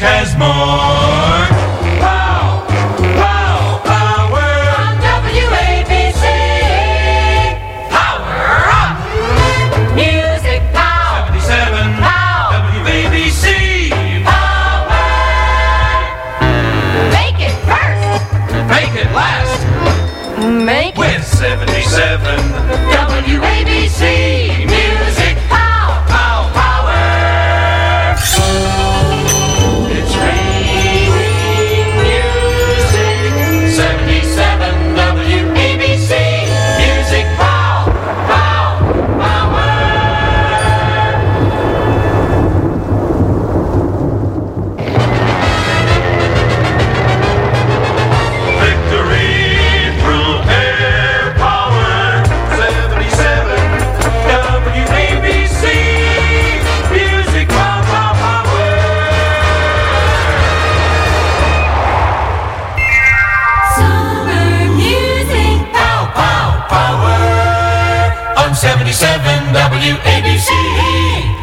has more. Pow, pow, power. On WABC. Power up. Music power. 77 Pow. WABC. Power. Make it first. Make it last Make it with 77 WABC. 77 WABC.